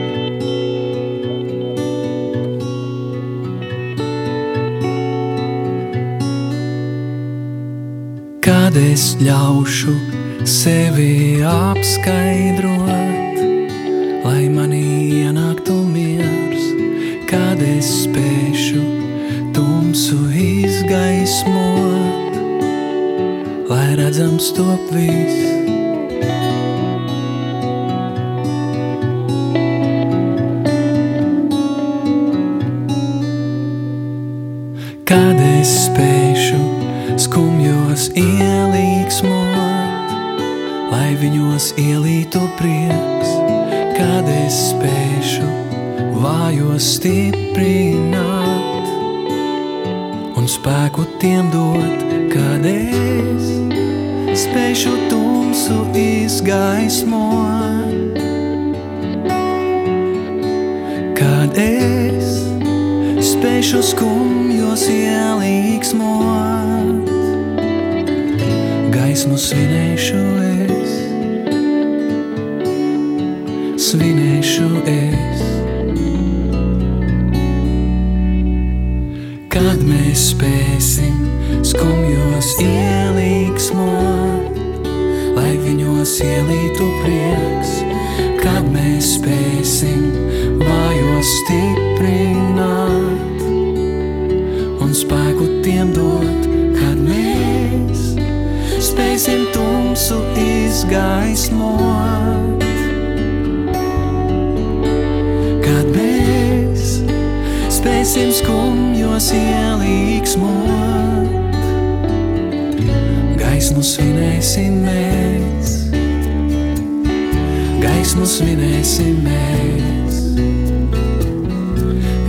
kad es ļaušu sevi apskaidrot, lai manī ienāktu miers, kad es spēšu tumsu izgaismot, lai redzams top viss. Kad es spēšu skumjos ielīgsmot, lai viņos ielītu prieks, kad es spēšu vājos stiprināt un spēku tiem dot, kad es spēšu tumsu izgāt. izgaismo. Kad es spēšu skumjos ielīgsmot, gaismu svinēšu es, svinēšu es. Kad mēs spēsim skumjos ielīgsmot, lai viņos ielītu prieks, kad mēs spēsim vājos stiprināt un spēku tiem dot, kad mēs spēsim tumsu izgaismot. Spēsim skumjos ielīgsmot, gaismu svinēsim mēs, gaismu svinēsim mēs,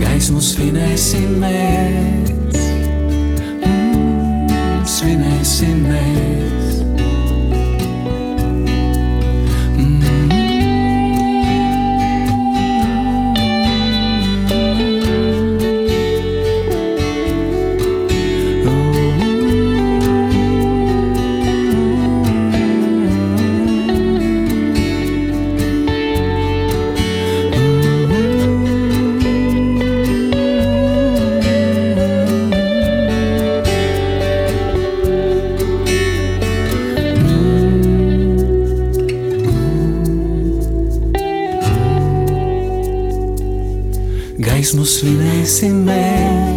gaismu svinēsim mēs, mm, svinēsim mēs. Svinēsim mēs,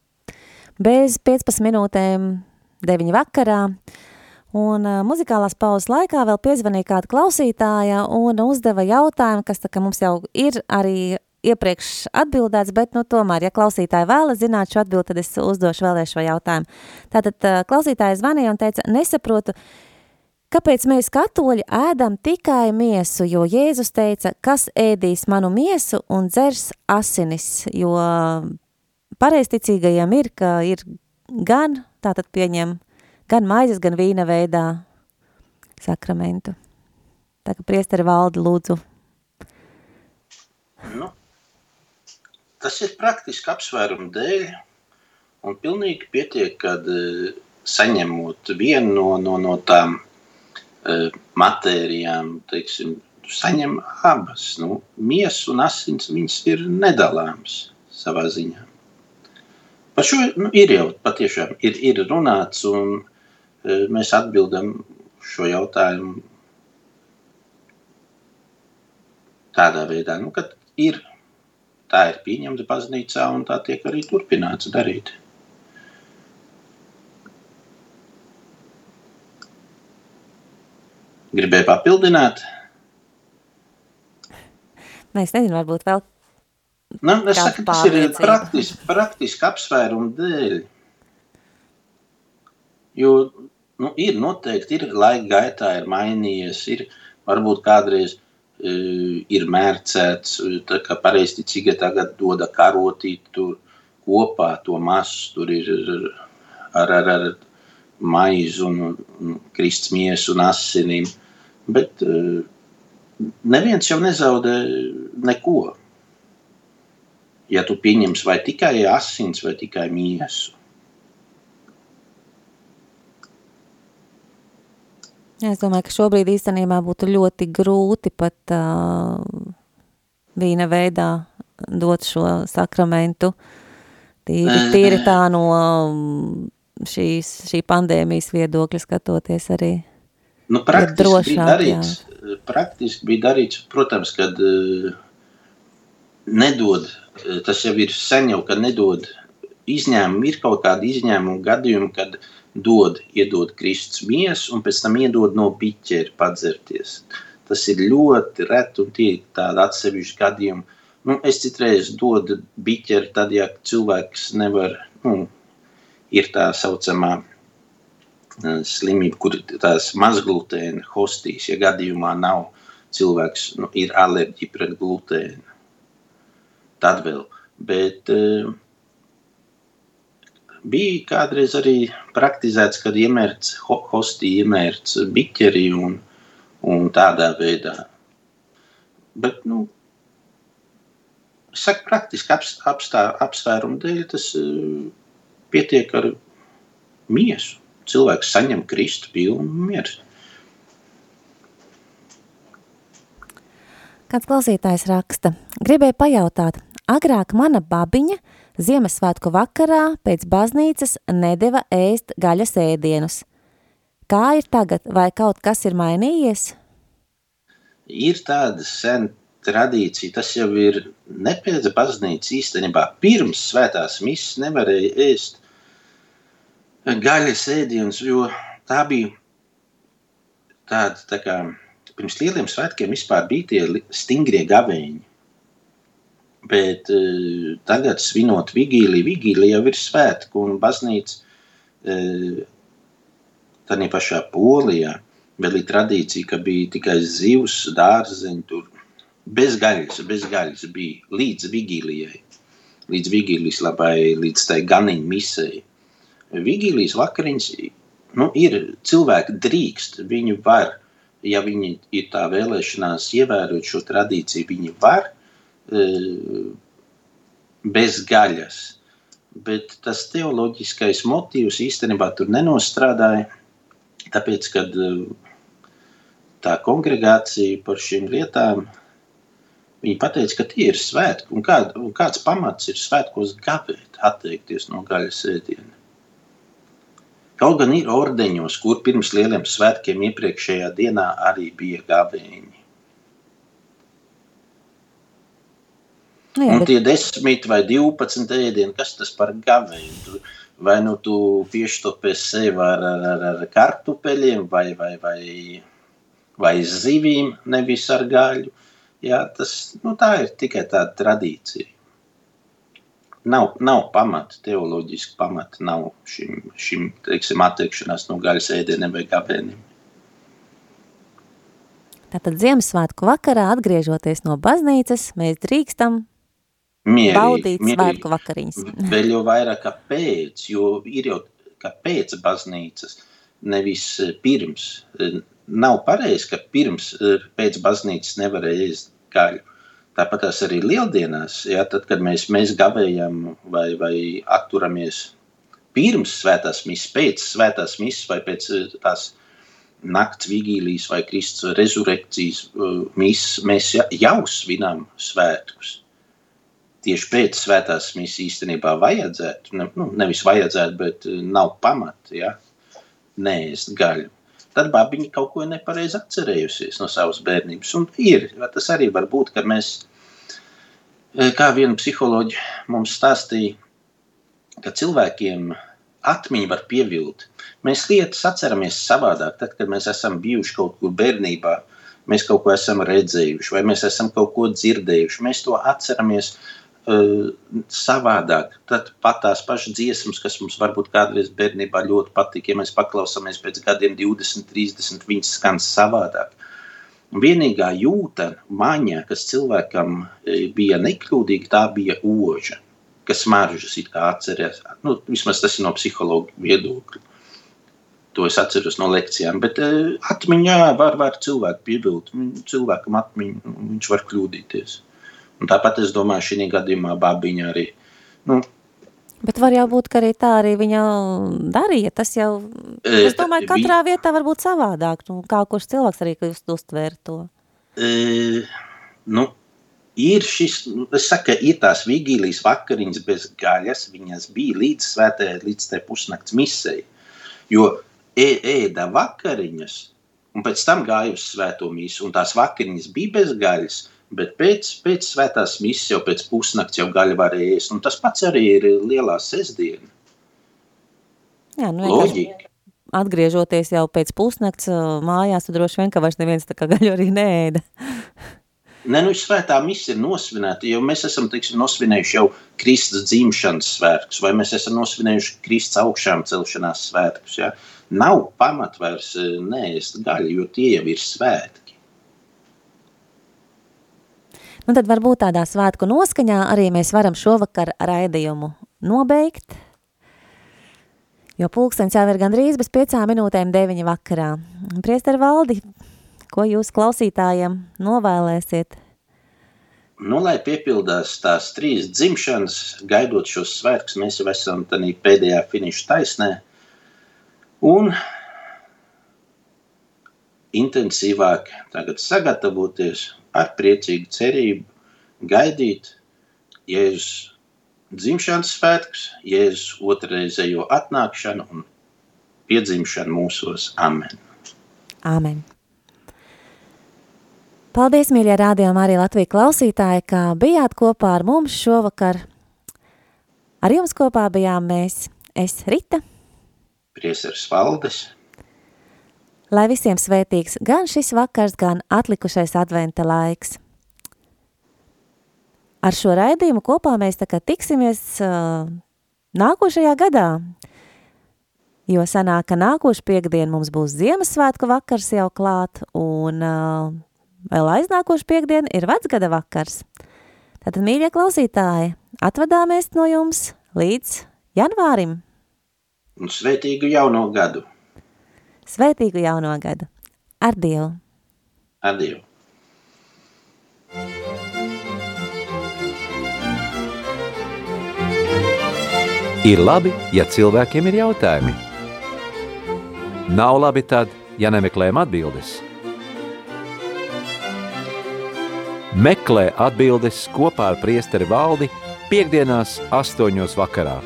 bez 15 minūtēm 9 vakarā. Un uh, muzikālās pauzes laikā vēl piezvanīja kāda klausītāja un uzdeva jautājumu, kas tā, ka mums jau ir arī iepriekš atbildēts, bet nu, tomēr, ja klausītāji vēlas zināt šo atbildi, tad es uzdošu vēlreiz šo jautājumu. Tātad uh, klausītāja zvanīja un teica, nesaprotu, Kāpēc mēs katoļi ēdam tikai miesu, jo Jēzus teica, kas ēdīs manu miesu un dzers asinis, jo pareisticīgajiem ir, ka ir gan, tātad pieņem, gan maizes, gan vīna veidā sakramentu. Tā kā priesteri valdi lūdzu. Nu, tas ir praktiski apsvērumu dēļ, un pilnīgi pietiek, kad uh, saņemot vienu no, no, no tām Eh, matērijām, teiksim, saņem abas. Nu, miesa un asins viņas ir nedalāmas savā ziņā. Par šo nu, ir jau patiešām ir, ir runāts, un e, mēs atbildam šo jautājumu tādā veidā, nu, ka ir, tā ir pieņemta baznīcā, un tā tiek arī turpināts darīt. Gribēju papildināt? Nē, es nezinu, varbūt vēl Nu, es saku, tas ir praktiski, praktiski apsvērumu dēļ. Jo nu, ir noteikti, ir laika gaitā ir mainījies, ir varbūt kādreiz uh, ir mērcēts, tā kā pareizticīgie tagad doda karotīt tur kopā to masu, tur ir ar, ar, ar maizi un, un kristas miesu un asinīm. Bet uh, neviens jau nezaudē neko. Ja tu pieņemsi vai tikai asins, vai tikai miesu. Es domāju, ka šobrīd īstenībā būtu ļoti grūti pat uh, vīna veidā dot šo sakramentu. Tīri, tīri tā no šīs, šī pandēmijas viedokļa skatoties arī. Nu, praktiski, drošāk, bija darīts, jā. praktiski bija darīts, protams, kad uh, nedod, eh, tas jau ir sen jau, kad nedod izņēmumu, ir kaut kādi izņēmumu gadījumi, kad dod, iedod kristus miesu un pēc tam iedod no biķeri padzerties. Tas ir ļoti reti un tie ir tādi atsevišķi gadījumi. Nu, es citreiz dodu biķeri tad, ja cilvēks nevar, nu, ir tā saucamā slimība, kur tās mazglutēna hostīs, ja gadījumā nav cilvēks, nu, ir alerģija pret glutēnu. Tad vēl. Bet uh, bija kādreiz arī praktizēts, kad iemērts hostī, iemērts biķeri un, un tādā veidā. Bet, nu, saka, praktiski apstā, apsvērumu dēļ tas uh, pietiek ar miesu cilvēks saņem Kristu pilnu mieru. Kāds klausītājs raksta, gribēja pajautāt, agrāk mana babiņa Ziemassvētku vakarā pēc baznīcas nedeva ēst gaļas ēdienus. Kā ir tagad, vai kaut kas ir mainījies? Ir tāda sen tradīcija, tas jau ir ne pēc baznīcas īstenībā. Pirms svētās misas nevarēja ēst gaļas ēdienus, jo tā bija tāda, tā kā pirms lieliem svētkiem vispār bija tie stingrie gavēņi. Bet uh, tagad, svinot vigīliju, vigīlija jau ir svētku un baznīca uh, tādā pašā polijā. Vēl ir tradīcija, ka bija tikai zivs, dārzeņi, tur bez gaļas, bez gaļas bija līdz vigīlijai, līdz vigīlijas labai, līdz tai ganiņu misei. Vigīlijas vakariņas nu, ir cilvēki drīkst, viņi var, ja viņi ir tā vēlēšanās ievērot šo tradīciju, viņi var e, bez gaļas. bet tas teoloģiskais motīvs īstenībā tur nenostrādāja, tāpēc, kad uh, tā kongregācija par šīm lietām, viņi pateica, ka tie ir svētki, un, kād, un kāds pamats ir svētkos gavēt, atteikties no gaļas ēdiena. Kaut gan ir ordeņos, kur pirms lieliem svētkiem iepriekšējā dienā arī bija gavēņi. Nu, jā, Un bet, tie desmit vai divpadsmit ēdieni, kas tas par gavēju? Vai nu tu piešķopē sev ar, ar, ar, ar kartupeļiem vai, vai, vai, vai zivīm, nevis ar gaļu. Jā, tas, nu, tā ir tikai tāda tradīcija. Nav, nav pamata, teoloģiski pamata nav šim, šim teiksim, atteikšanās no gaļas ēdieniem vai gavēniem. tātad Ziemassvētku vakarā, atgriežoties no baznīcas, mēs drīkstam Mierīgi, baudīt mierīgi. svētku vakariņas. Vēl jau vairāk kā pēc, jo ir jau kā pēc baznīcas, nevis eh, pirms. Eh, Nav pareizi, ka pirms eh, pēc baznīcas nevarēja ēst gaļu. Tāpat arī lieldienās, ja, tad, kad mēs, mēs gavējam vai, vai atturamies pirms svētās misijas, pēc svētās misijas vai pēc tās nakts vigīlijas vai Kristus rezurekcijas misijas, mēs ja- jau svinam svētkus. Tieši pēc svētās misijas īstenībā vajadzētu, ne, nu, nevis vajadzētu, bet eh, nav pamata, ja, neēst gaļu. Tad babiņa kaut ko nepareizi atcerējusies no savas bērnības. Un ir, tas arī var būt, ka mēs, eh, kā viena psiholoģija mums stāstīja, ka cilvēkiem atmiņa var pievilt. Mēs lietas atceramies savādāk, tad, kad mēs esam bijuši kaut kur bērnībā, mēs kaut ko esam redzējuši, vai mēs esam kaut ko dzirdējuši. Mēs to atceramies uh, savādāk. Tad pat tās pašas dziesmas, kas mums varbūt kādreiz bērnībā ļoti patīk, ja mēs paklausāmies pēc gadiem 20, 30, viņas skan savādāk. Vienīgā jūta maņa, kas cilvēkam eh, bija nekļūdīga, tā bija oža kas smaržas it kā atceries. Nu, vismaz tas ir no psihologa viedokļa. To es atceros no lekcijām. Bet uh, atmiņā var, var cilvēku piebilst. Cilvēkam atmiņā nu, viņš var kļūdīties. Un tāpat es domāju, šī gadījumā bābiņa arī. Nu, Bet var jau būt, ka arī tā arī viņa darīja. Tas jau, E, es domāju, vi- katrā vietā var būt savādāk. Nu, kā kurš cilvēks arī kļūst uztvērt to. E, nu, ir šis, nu, es saku, ir tās vigīlijas vakariņas bez gaļas, viņas bija līdz svētē, līdz tai pusnakts misei, jo ē, ēda vakariņas, un pēc tam gāja uz svēto misu, un tās vakariņas bija bez gaļas, bet pēc, pēc svētās misas jau pēc pusnakts jau gaļa varēja ēst, un tas pats arī ir lielā sestdiena, Jā, nu, loģika. atgriežoties jau pēc pusnakts ā, mājās, tad droši vien, ka vairs neviens tā kā gaļu arī neēda. Nē, nu, svētā misija ir nosvinēta, jo mēs esam teiksim, nosvinējuši jau Kristus dzimšanas svētkus, vai mēs esam nosvinējuši Kristus augšām celšanās svētkus. Ja? Nav pamata vairs eh, neēst gaļu, jo tie jau ir svētki. Nu, tad varbūt tādā svētku noskaņā arī mēs varam šovakar raidījumu nobeigt, jo pulkstens jau ir gandrīz bez piecām minūtēm deviņi vakarā. Priester Valdi, ko jūs klausītājiem novēlēsiet? Nu, lai piepildās tās trīs dzimšanas, gaidot šos svētkus, mēs jau esam tādā pēdējā finiša taisnē. Un intensīvāk tagad sagatavoties ar priecīgu cerību, gaidīt Jēzus dzimšanas svētkus, Jēzus otrreizējo atnākšanu un piedzimšanu mūsos. Amen! Āmen! Paldies, mīļie rādījumi, arī Latvijas klausītāji, ka bijāt kopā ar mums šovakar. Ar jums kopā bijām mēs, es Rita, Priesers Valdes! Lai visiem svētīgs gan šis vakars, gan atlikušais adventa laiks. Ar šo raidījumu kopā mēs tā kā tiksimies uh, nākošajā gadā, jo sanāk, ka nākošu piekdienu mums būs Ziemassvētku vakars jau klāt, un uh, vēl aiznākošu piekdienu ir vecgada vakars. Tātad, mīļie klausītāji, atvadāmies no jums līdz janvārim. Un svētīgu jauno gadu! Svētīgu jauno gadu! Ar Dievu! Adieu! Ir labi, ja cilvēkiem ir jautājumi. Nav labi tad, ja nemeklējam atbildes. Meklē atbildes kopā ar priesteri valdi piekdienās astoņos vakarā.